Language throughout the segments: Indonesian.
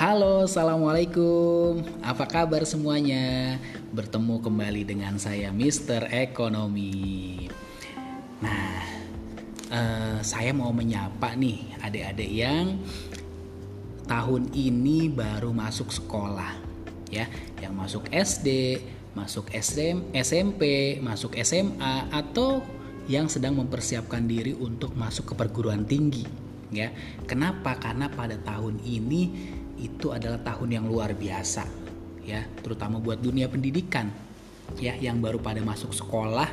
Halo, assalamualaikum. Apa kabar semuanya? Bertemu kembali dengan saya, Mister Ekonomi. Nah, uh, saya mau menyapa nih adik-adik yang tahun ini baru masuk sekolah, ya, yang masuk SD, masuk SM, SMP, masuk SMA, atau yang sedang mempersiapkan diri untuk masuk ke perguruan tinggi ya. Kenapa? Karena pada tahun ini itu adalah tahun yang luar biasa ya, terutama buat dunia pendidikan ya yang baru pada masuk sekolah.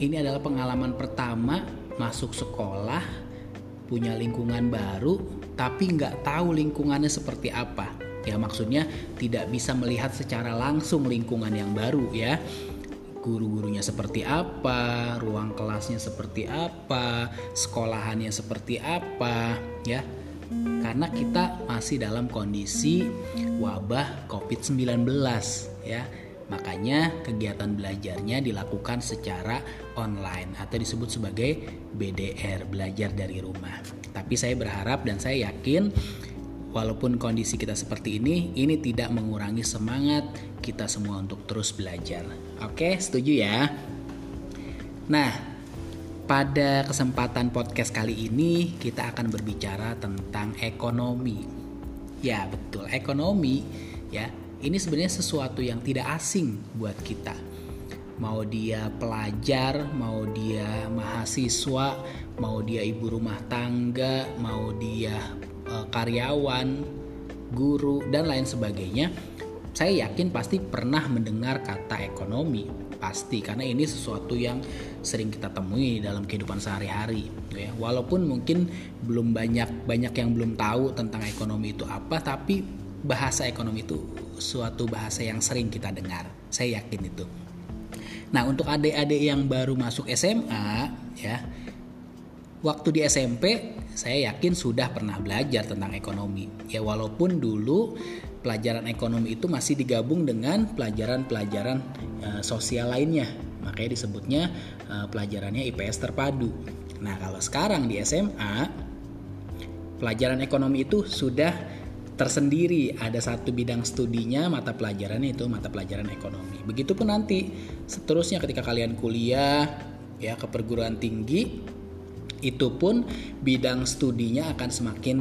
Ini adalah pengalaman pertama masuk sekolah punya lingkungan baru tapi nggak tahu lingkungannya seperti apa ya maksudnya tidak bisa melihat secara langsung lingkungan yang baru ya guru-gurunya seperti apa, ruang kelasnya seperti apa, sekolahannya seperti apa, ya. Karena kita masih dalam kondisi wabah COVID-19, ya. Makanya kegiatan belajarnya dilakukan secara online atau disebut sebagai BDR, belajar dari rumah. Tapi saya berharap dan saya yakin Walaupun kondisi kita seperti ini, ini tidak mengurangi semangat kita semua untuk terus belajar. Oke, setuju ya? Nah, pada kesempatan podcast kali ini kita akan berbicara tentang ekonomi. Ya, betul, ekonomi ya. Ini sebenarnya sesuatu yang tidak asing buat kita. Mau dia pelajar, mau dia mahasiswa, mau dia ibu rumah tangga, mau dia Eh, karyawan, guru dan lain sebagainya, saya yakin pasti pernah mendengar kata ekonomi. Pasti karena ini sesuatu yang sering kita temui dalam kehidupan sehari-hari ya. Walaupun mungkin belum banyak banyak yang belum tahu tentang ekonomi itu apa tapi bahasa ekonomi itu suatu bahasa yang sering kita dengar. Saya yakin itu. Nah untuk adik-adik yang baru masuk SMA ya waktu di SMP saya yakin sudah pernah belajar tentang ekonomi. Ya walaupun dulu pelajaran ekonomi itu masih digabung dengan pelajaran-pelajaran e, sosial lainnya. Makanya disebutnya e, pelajarannya IPS terpadu. Nah, kalau sekarang di SMA pelajaran ekonomi itu sudah tersendiri ada satu bidang studinya mata pelajarannya itu mata pelajaran ekonomi begitupun nanti seterusnya ketika kalian kuliah ya ke perguruan tinggi itu pun bidang studinya akan semakin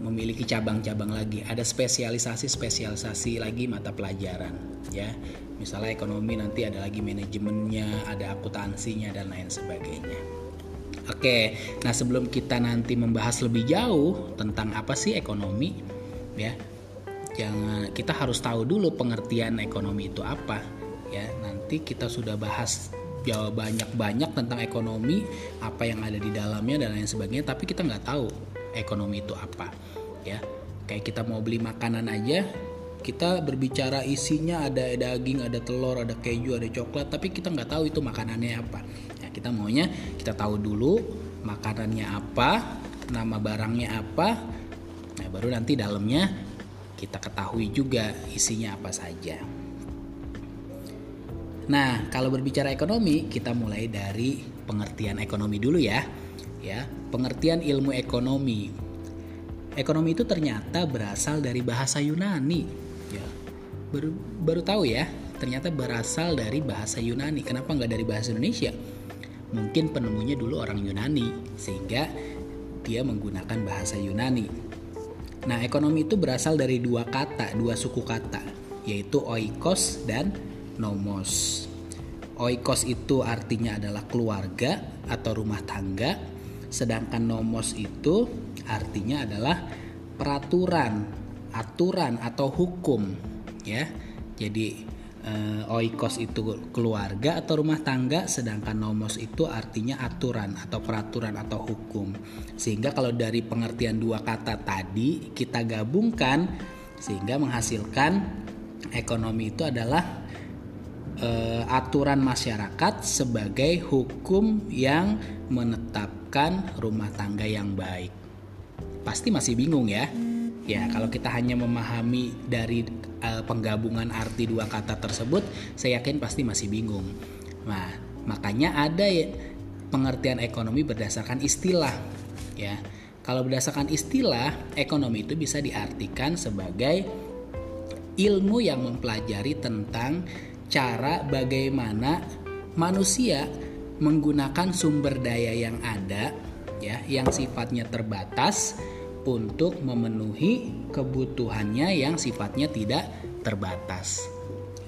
memiliki cabang-cabang lagi. Ada spesialisasi-spesialisasi lagi mata pelajaran, ya. Misalnya ekonomi nanti ada lagi manajemennya, ada akuntansinya dan lain sebagainya. Oke, nah sebelum kita nanti membahas lebih jauh tentang apa sih ekonomi, ya, jangan kita harus tahu dulu pengertian ekonomi itu apa, ya. Nanti kita sudah bahas jawab banyak-banyak tentang ekonomi apa yang ada di dalamnya dan lain sebagainya tapi kita nggak tahu ekonomi itu apa ya kayak kita mau beli makanan aja kita berbicara isinya ada daging ada telur ada keju ada coklat tapi kita nggak tahu itu makanannya apa ya kita maunya kita tahu dulu makanannya apa nama barangnya apa nah baru nanti dalamnya kita ketahui juga isinya apa saja. Nah, kalau berbicara ekonomi, kita mulai dari pengertian ekonomi dulu ya. Ya, pengertian ilmu ekonomi. Ekonomi itu ternyata berasal dari bahasa Yunani. Ya, baru baru tahu ya, ternyata berasal dari bahasa Yunani. Kenapa nggak dari bahasa Indonesia? Mungkin penemunya dulu orang Yunani, sehingga dia menggunakan bahasa Yunani. Nah, ekonomi itu berasal dari dua kata, dua suku kata, yaitu oikos dan nomos. Oikos itu artinya adalah keluarga atau rumah tangga, sedangkan nomos itu artinya adalah peraturan, aturan atau hukum, ya. Jadi eh, oikos itu keluarga atau rumah tangga, sedangkan nomos itu artinya aturan atau peraturan atau hukum. Sehingga kalau dari pengertian dua kata tadi kita gabungkan sehingga menghasilkan ekonomi itu adalah uh, aturan masyarakat sebagai hukum yang menetapkan rumah tangga yang baik. Pasti masih bingung ya? Ya, kalau kita hanya memahami dari uh, penggabungan arti dua kata tersebut, saya yakin pasti masih bingung. Nah, makanya ada ya pengertian ekonomi berdasarkan istilah, ya. Kalau berdasarkan istilah, ekonomi itu bisa diartikan sebagai ilmu yang mempelajari tentang cara bagaimana manusia menggunakan sumber daya yang ada ya yang sifatnya terbatas untuk memenuhi kebutuhannya yang sifatnya tidak terbatas.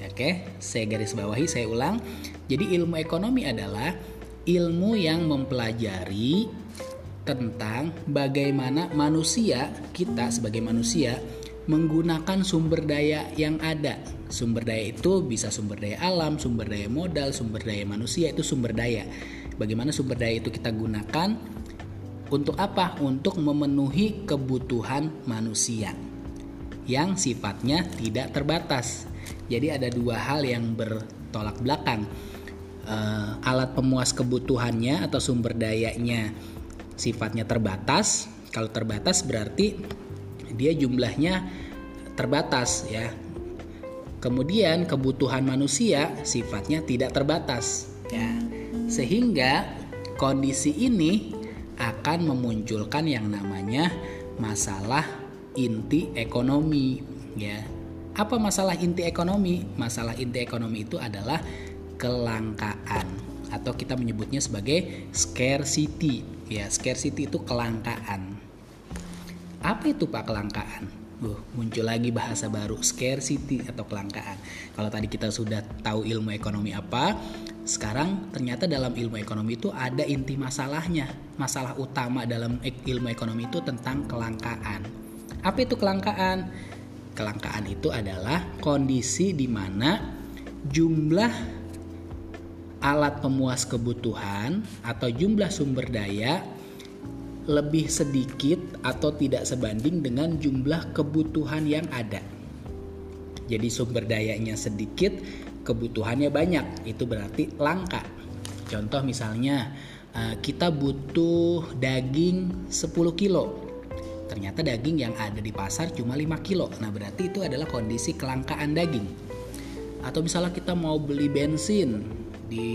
Oke, saya garis bawahi, saya ulang. Jadi ilmu ekonomi adalah ilmu yang mempelajari tentang bagaimana manusia, kita sebagai manusia menggunakan sumber daya yang ada. Sumber daya itu bisa sumber daya alam, sumber daya modal, sumber daya manusia itu sumber daya. Bagaimana sumber daya itu kita gunakan untuk apa? Untuk memenuhi kebutuhan manusia yang sifatnya tidak terbatas. Jadi ada dua hal yang bertolak belakang. Uh, alat pemuas kebutuhannya atau sumber dayanya sifatnya terbatas. Kalau terbatas berarti dia jumlahnya terbatas ya. Kemudian kebutuhan manusia sifatnya tidak terbatas ya. Sehingga kondisi ini akan memunculkan yang namanya masalah inti ekonomi ya. Apa masalah inti ekonomi? Masalah inti ekonomi itu adalah kelangkaan atau kita menyebutnya sebagai scarcity ya. Scarcity itu kelangkaan. Apa itu Pak kelangkaan? Uh, muncul lagi bahasa baru scarcity atau kelangkaan. Kalau tadi kita sudah tahu ilmu ekonomi apa, sekarang ternyata dalam ilmu ekonomi itu ada inti masalahnya. Masalah utama dalam ilmu ekonomi itu tentang kelangkaan. Apa itu kelangkaan? Kelangkaan itu adalah kondisi di mana jumlah alat pemuas kebutuhan atau jumlah sumber daya lebih sedikit atau tidak sebanding dengan jumlah kebutuhan yang ada. Jadi sumber dayanya sedikit, kebutuhannya banyak, itu berarti langka. Contoh misalnya eh, kita butuh daging 10 kilo. Ternyata daging yang ada di pasar cuma 5 kilo. Nah, berarti itu adalah kondisi kelangkaan daging. Atau misalnya kita mau beli bensin di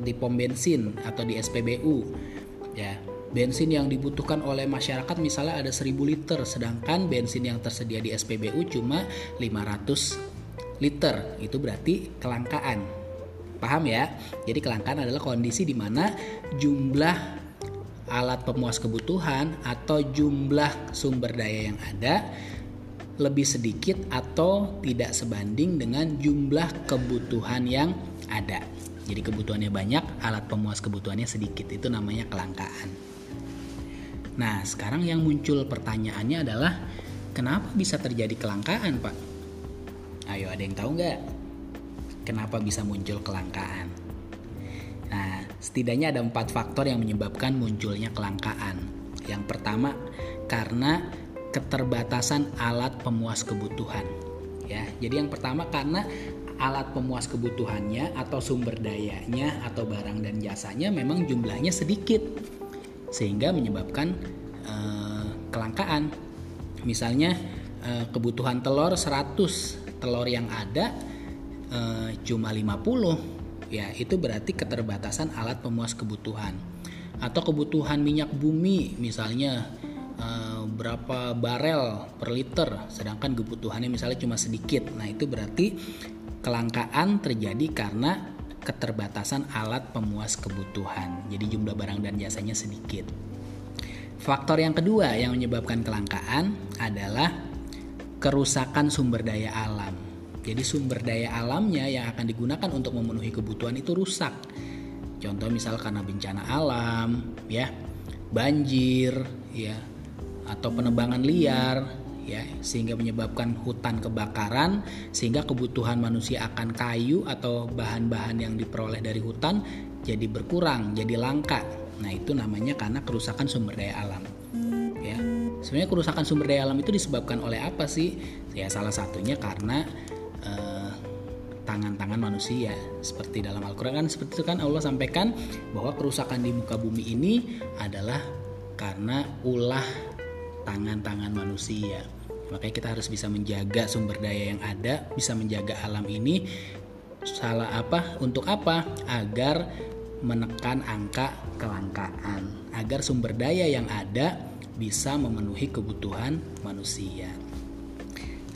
di pom bensin atau di SPBU ya bensin yang dibutuhkan oleh masyarakat misalnya ada 1000 liter sedangkan bensin yang tersedia di SPBU cuma 500 liter itu berarti kelangkaan paham ya jadi kelangkaan adalah kondisi di mana jumlah alat pemuas kebutuhan atau jumlah sumber daya yang ada lebih sedikit atau tidak sebanding dengan jumlah kebutuhan yang ada. Jadi kebutuhannya banyak, alat pemuas kebutuhannya sedikit. Itu namanya kelangkaan. Nah, sekarang yang muncul pertanyaannya adalah kenapa bisa terjadi kelangkaan, Pak? Ayo, ada yang tahu nggak? Kenapa bisa muncul kelangkaan? Nah, setidaknya ada empat faktor yang menyebabkan munculnya kelangkaan. Yang pertama, karena keterbatasan alat pemuas kebutuhan. Ya, jadi yang pertama karena alat pemuas kebutuhannya atau sumber dayanya atau barang dan jasanya memang jumlahnya sedikit sehingga menyebabkan uh, kelangkaan. Misalnya uh, kebutuhan telur 100, telur yang ada uh, cuma 50. Ya, itu berarti keterbatasan alat pemuas kebutuhan. Atau kebutuhan minyak bumi misalnya uh, berapa barel per liter sedangkan kebutuhannya misalnya cuma sedikit. Nah, itu berarti kelangkaan terjadi karena keterbatasan alat pemuas kebutuhan. Jadi jumlah barang dan jasanya sedikit. Faktor yang kedua yang menyebabkan kelangkaan adalah kerusakan sumber daya alam. Jadi sumber daya alamnya yang akan digunakan untuk memenuhi kebutuhan itu rusak. Contoh misal karena bencana alam, ya, banjir, ya, atau penebangan liar, ya sehingga menyebabkan hutan kebakaran sehingga kebutuhan manusia akan kayu atau bahan-bahan yang diperoleh dari hutan jadi berkurang jadi langka. Nah itu namanya karena kerusakan sumber daya alam ya. Sebenarnya kerusakan sumber daya alam itu disebabkan oleh apa sih? Ya salah satunya karena eh, tangan-tangan manusia. Seperti dalam Al-Quran kan seperti itu kan Allah sampaikan bahwa kerusakan di muka bumi ini adalah karena ulah tangan-tangan manusia Makanya kita harus bisa menjaga sumber daya yang ada, bisa menjaga alam ini. Salah apa? Untuk apa? Agar menekan angka kelangkaan, agar sumber daya yang ada bisa memenuhi kebutuhan manusia.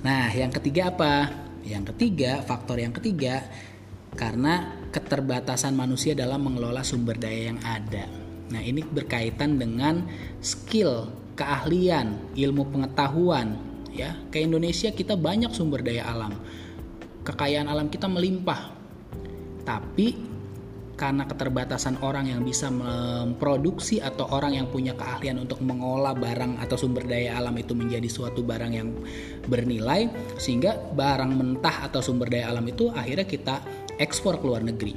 Nah, yang ketiga apa? Yang ketiga, faktor yang ketiga karena keterbatasan manusia dalam mengelola sumber daya yang ada. Nah, ini berkaitan dengan skill, keahlian, ilmu pengetahuan, ya. Ke Indonesia kita banyak sumber daya alam. Kekayaan alam kita melimpah. Tapi karena keterbatasan orang yang bisa memproduksi atau orang yang punya keahlian untuk mengolah barang atau sumber daya alam itu menjadi suatu barang yang bernilai sehingga barang mentah atau sumber daya alam itu akhirnya kita ekspor ke luar negeri.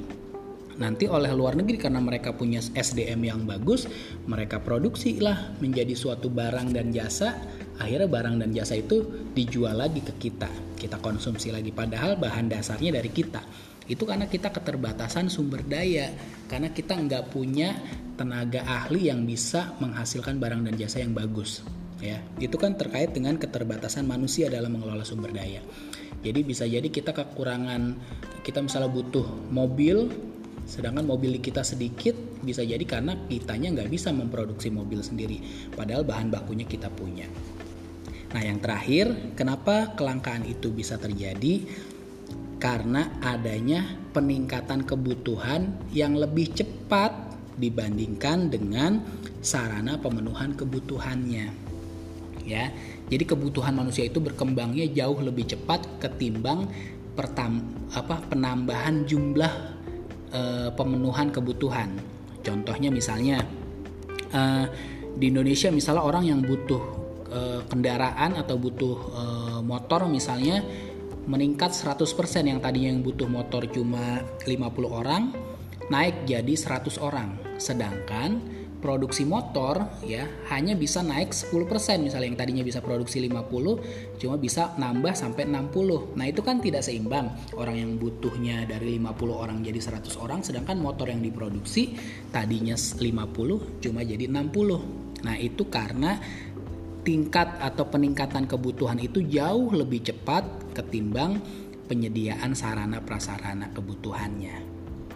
Nanti oleh luar negeri karena mereka punya SDM yang bagus, mereka produksi lah menjadi suatu barang dan jasa. Akhirnya barang dan jasa itu dijual lagi ke kita, kita konsumsi lagi. Padahal bahan dasarnya dari kita. Itu karena kita keterbatasan sumber daya. Karena kita nggak punya tenaga ahli yang bisa menghasilkan barang dan jasa yang bagus. Ya itu kan terkait dengan keterbatasan manusia dalam mengelola sumber daya. Jadi bisa jadi kita kekurangan kita misalnya butuh mobil sedangkan mobil kita sedikit bisa jadi karena kitanya nggak bisa memproduksi mobil sendiri. Padahal bahan bakunya kita punya nah yang terakhir kenapa kelangkaan itu bisa terjadi karena adanya peningkatan kebutuhan yang lebih cepat dibandingkan dengan sarana pemenuhan kebutuhannya. Ya. Jadi kebutuhan manusia itu berkembangnya jauh lebih cepat ketimbang pertam, apa penambahan jumlah e, pemenuhan kebutuhan. Contohnya misalnya e, di Indonesia misalnya orang yang butuh e, kendaraan atau butuh e, motor misalnya meningkat 100% yang tadinya yang butuh motor cuma 50 orang naik jadi 100 orang. Sedangkan produksi motor ya hanya bisa naik 10% misalnya yang tadinya bisa produksi 50 cuma bisa nambah sampai 60. Nah, itu kan tidak seimbang. Orang yang butuhnya dari 50 orang jadi 100 orang sedangkan motor yang diproduksi tadinya 50 cuma jadi 60. Nah, itu karena tingkat atau peningkatan kebutuhan itu jauh lebih cepat ketimbang penyediaan sarana prasarana kebutuhannya.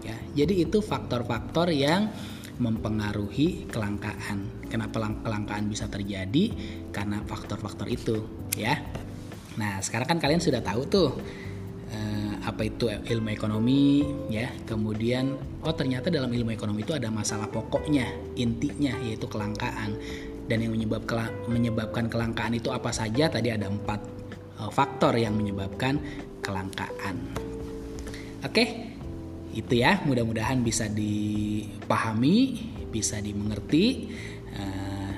Ya, jadi itu faktor-faktor yang mempengaruhi kelangkaan. Kenapa kelangkaan bisa terjadi? Karena faktor-faktor itu, ya. Nah, sekarang kan kalian sudah tahu tuh eh, apa itu ilmu ekonomi, ya. Kemudian, oh ternyata dalam ilmu ekonomi itu ada masalah pokoknya, intinya yaitu kelangkaan dan yang menyebab menyebabkan kelangkaan itu apa saja? Tadi ada empat uh, faktor yang menyebabkan kelangkaan. Oke itu ya. Mudah-mudahan bisa dipahami bisa dimengerti. Uh,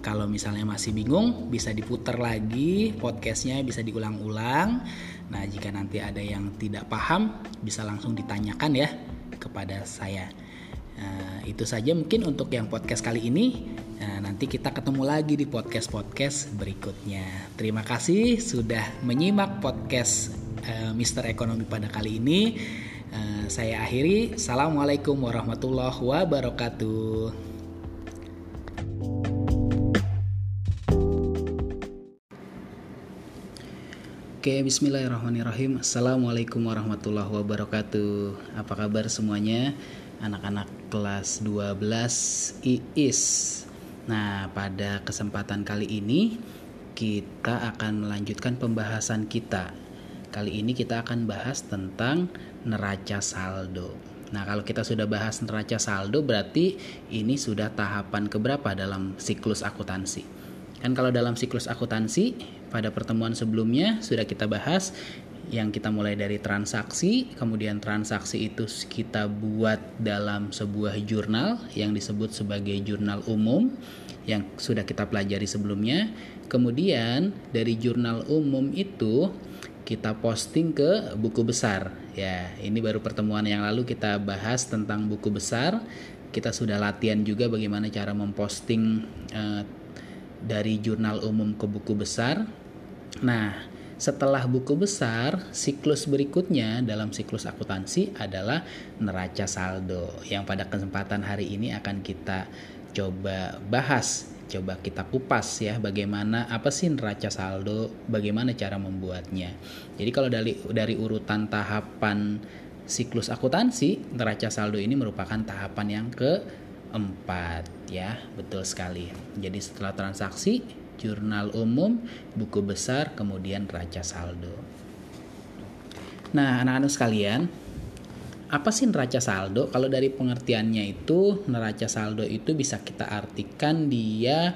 kalau misalnya masih bingung bisa diputar lagi podcastnya bisa diulang-ulang. Nah jika nanti ada yang tidak paham bisa langsung ditanyakan ya kepada saya. Nah, itu saja mungkin untuk yang podcast kali ini. Nah, nanti kita ketemu lagi di podcast-podcast berikutnya. Terima kasih sudah menyimak podcast uh, Mister Ekonomi pada kali ini. Uh, saya akhiri. Assalamualaikum warahmatullahi wabarakatuh. Oke, bismillahirrahmanirrahim. Assalamualaikum warahmatullahi wabarakatuh. Apa kabar semuanya? anak-anak kelas 12 IIS. Nah, pada kesempatan kali ini kita akan melanjutkan pembahasan kita. Kali ini kita akan bahas tentang neraca saldo. Nah, kalau kita sudah bahas neraca saldo berarti ini sudah tahapan keberapa dalam siklus akuntansi. Kan kalau dalam siklus akuntansi pada pertemuan sebelumnya sudah kita bahas yang kita mulai dari transaksi, kemudian transaksi itu kita buat dalam sebuah jurnal yang disebut sebagai jurnal umum yang sudah kita pelajari sebelumnya. Kemudian dari jurnal umum itu kita posting ke buku besar. Ya, ini baru pertemuan yang lalu kita bahas tentang buku besar. Kita sudah latihan juga bagaimana cara memposting uh, dari jurnal umum ke buku besar. Nah, setelah buku besar, siklus berikutnya dalam siklus akuntansi adalah neraca saldo yang pada kesempatan hari ini akan kita coba bahas, coba kita kupas ya bagaimana apa sih neraca saldo, bagaimana cara membuatnya. Jadi kalau dari dari urutan tahapan siklus akuntansi, neraca saldo ini merupakan tahapan yang ke 4 ya, betul sekali. Jadi setelah transaksi, jurnal umum, buku besar, kemudian neraca saldo. Nah, anak-anak sekalian, apa sih neraca saldo? Kalau dari pengertiannya itu, neraca saldo itu bisa kita artikan dia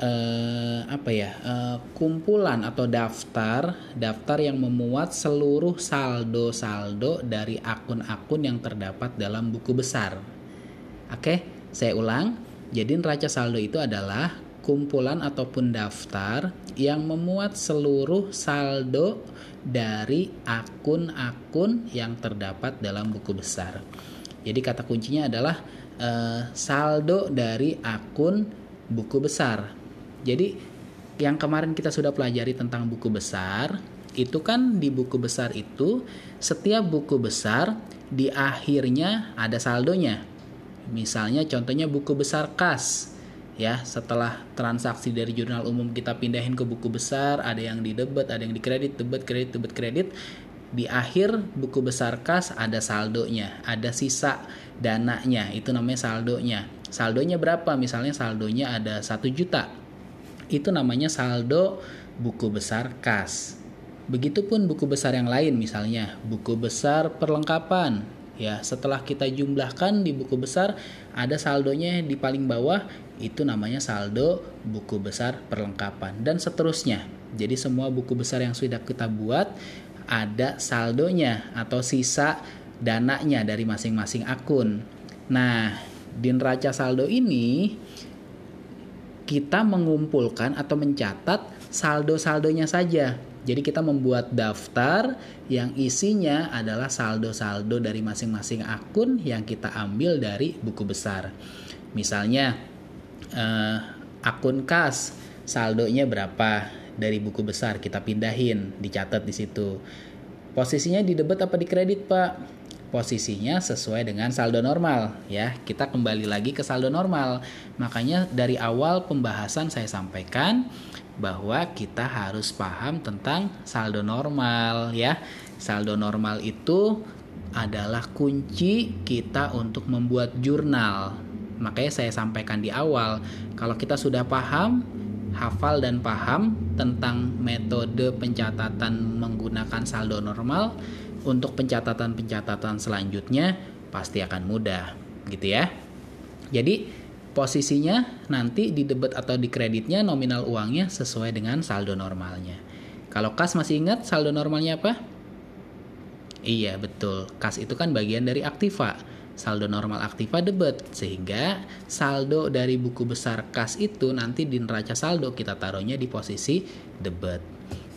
eh, apa ya eh, kumpulan atau daftar daftar yang memuat seluruh saldo-saldo dari akun-akun yang terdapat dalam buku besar. Oke, saya ulang. Jadi neraca saldo itu adalah kumpulan ataupun daftar yang memuat seluruh saldo dari akun-akun yang terdapat dalam buku besar. Jadi kata kuncinya adalah eh, saldo dari akun buku besar. Jadi yang kemarin kita sudah pelajari tentang buku besar, itu kan di buku besar itu setiap buku besar di akhirnya ada saldonya. Misalnya contohnya buku besar kas ya setelah transaksi dari jurnal umum kita pindahin ke buku besar ada yang di debit ada yang di kredit debit kredit debit kredit di akhir buku besar kas ada saldonya ada sisa dananya itu namanya saldonya saldonya berapa misalnya saldonya ada satu juta itu namanya saldo buku besar kas. Begitupun buku besar yang lain misalnya buku besar perlengkapan. Ya, setelah kita jumlahkan di buku besar ada saldonya di paling bawah itu namanya saldo buku besar perlengkapan dan seterusnya. Jadi semua buku besar yang sudah kita buat ada saldonya atau sisa dananya dari masing-masing akun. Nah, di neraca saldo ini kita mengumpulkan atau mencatat saldo-saldonya saja. Jadi kita membuat daftar yang isinya adalah saldo-saldo dari masing-masing akun yang kita ambil dari buku besar. Misalnya eh, akun kas saldonya berapa dari buku besar kita pindahin, dicatat di situ. Posisinya di debit apa di kredit, Pak? posisinya sesuai dengan saldo normal ya. Kita kembali lagi ke saldo normal. Makanya dari awal pembahasan saya sampaikan bahwa kita harus paham tentang saldo normal ya. Saldo normal itu adalah kunci kita untuk membuat jurnal. Makanya saya sampaikan di awal, kalau kita sudah paham, hafal dan paham tentang metode pencatatan menggunakan saldo normal, untuk pencatatan-pencatatan selanjutnya pasti akan mudah gitu ya. Jadi posisinya nanti di debit atau di kreditnya nominal uangnya sesuai dengan saldo normalnya. Kalau kas masih ingat saldo normalnya apa? Iya betul, kas itu kan bagian dari aktiva. Saldo normal aktiva debit sehingga saldo dari buku besar kas itu nanti di neraca saldo kita taruhnya di posisi debit.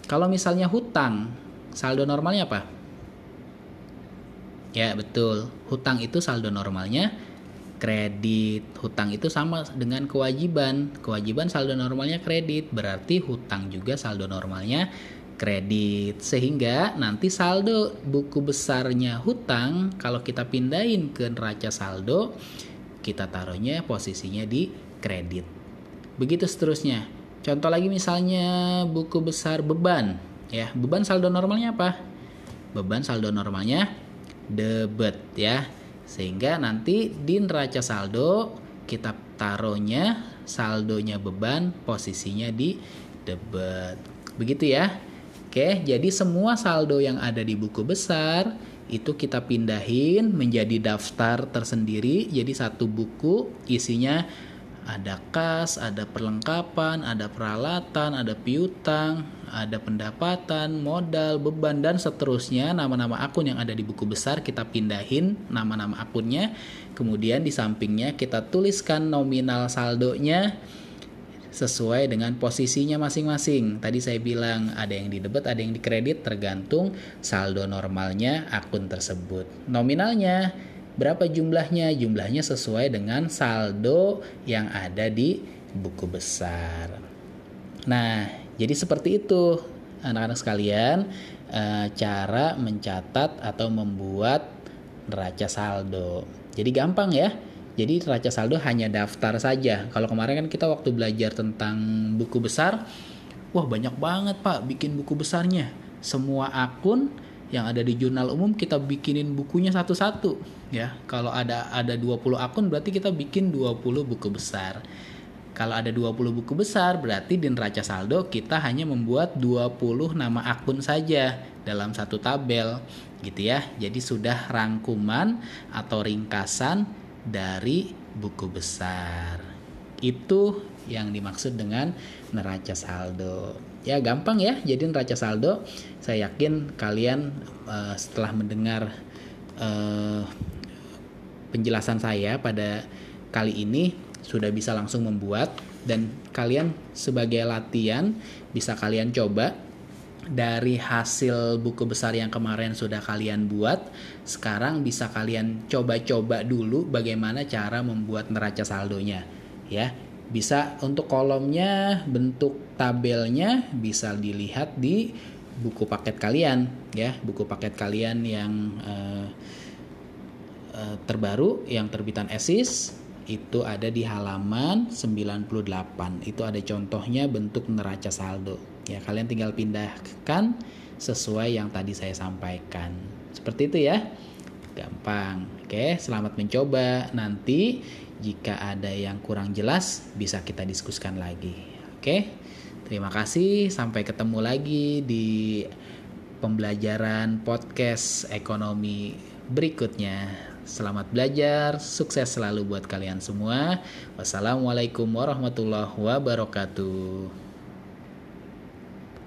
Kalau misalnya hutang, saldo normalnya apa? Ya, betul. Hutang itu saldo normalnya kredit. Hutang itu sama dengan kewajiban. Kewajiban saldo normalnya kredit, berarti hutang juga saldo normalnya kredit. Sehingga nanti saldo buku besarnya hutang kalau kita pindahin ke neraca saldo, kita taruhnya posisinya di kredit. Begitu seterusnya. Contoh lagi misalnya buku besar beban, ya. Beban saldo normalnya apa? Beban saldo normalnya debit ya. Sehingga nanti di neraca saldo kita taruhnya saldonya beban posisinya di debit. Begitu ya. Oke, jadi semua saldo yang ada di buku besar itu kita pindahin menjadi daftar tersendiri. Jadi satu buku isinya ada kas, ada perlengkapan, ada peralatan, ada piutang, ada pendapatan, modal, beban dan seterusnya nama-nama akun yang ada di buku besar kita pindahin nama-nama akunnya. Kemudian di sampingnya kita tuliskan nominal saldonya sesuai dengan posisinya masing-masing. Tadi saya bilang ada yang di debit, ada yang di kredit tergantung saldo normalnya akun tersebut. Nominalnya Berapa jumlahnya? Jumlahnya sesuai dengan saldo yang ada di buku besar. Nah, jadi seperti itu anak-anak sekalian eh, cara mencatat atau membuat neraca saldo. Jadi gampang ya. Jadi neraca saldo hanya daftar saja. Kalau kemarin kan kita waktu belajar tentang buku besar, wah banyak banget Pak bikin buku besarnya. Semua akun yang ada di jurnal umum kita bikinin bukunya satu-satu ya. Kalau ada ada 20 akun berarti kita bikin 20 buku besar. Kalau ada 20 buku besar berarti di neraca saldo kita hanya membuat 20 nama akun saja dalam satu tabel gitu ya. Jadi sudah rangkuman atau ringkasan dari buku besar. Itu yang dimaksud dengan neraca saldo. Ya gampang ya, jadi neraca saldo. Saya yakin kalian uh, setelah mendengar uh, penjelasan saya pada kali ini sudah bisa langsung membuat. Dan kalian sebagai latihan bisa kalian coba. Dari hasil buku besar yang kemarin sudah kalian buat sekarang bisa kalian coba-coba dulu bagaimana cara membuat neraca saldonya ya bisa untuk kolomnya bentuk tabelnya bisa dilihat di buku paket kalian ya. Buku paket kalian yang uh, uh, terbaru yang terbitan ESIS itu ada di halaman 98 itu ada contohnya bentuk neraca saldo. Ya kalian tinggal pindahkan sesuai yang tadi saya sampaikan. Seperti itu ya gampang. Oke selamat mencoba. Nanti jika ada yang kurang jelas bisa kita diskusikan lagi. Oke? Terima kasih. Sampai ketemu lagi di pembelajaran podcast ekonomi berikutnya. Selamat belajar, sukses selalu buat kalian semua. Wassalamualaikum warahmatullahi wabarakatuh.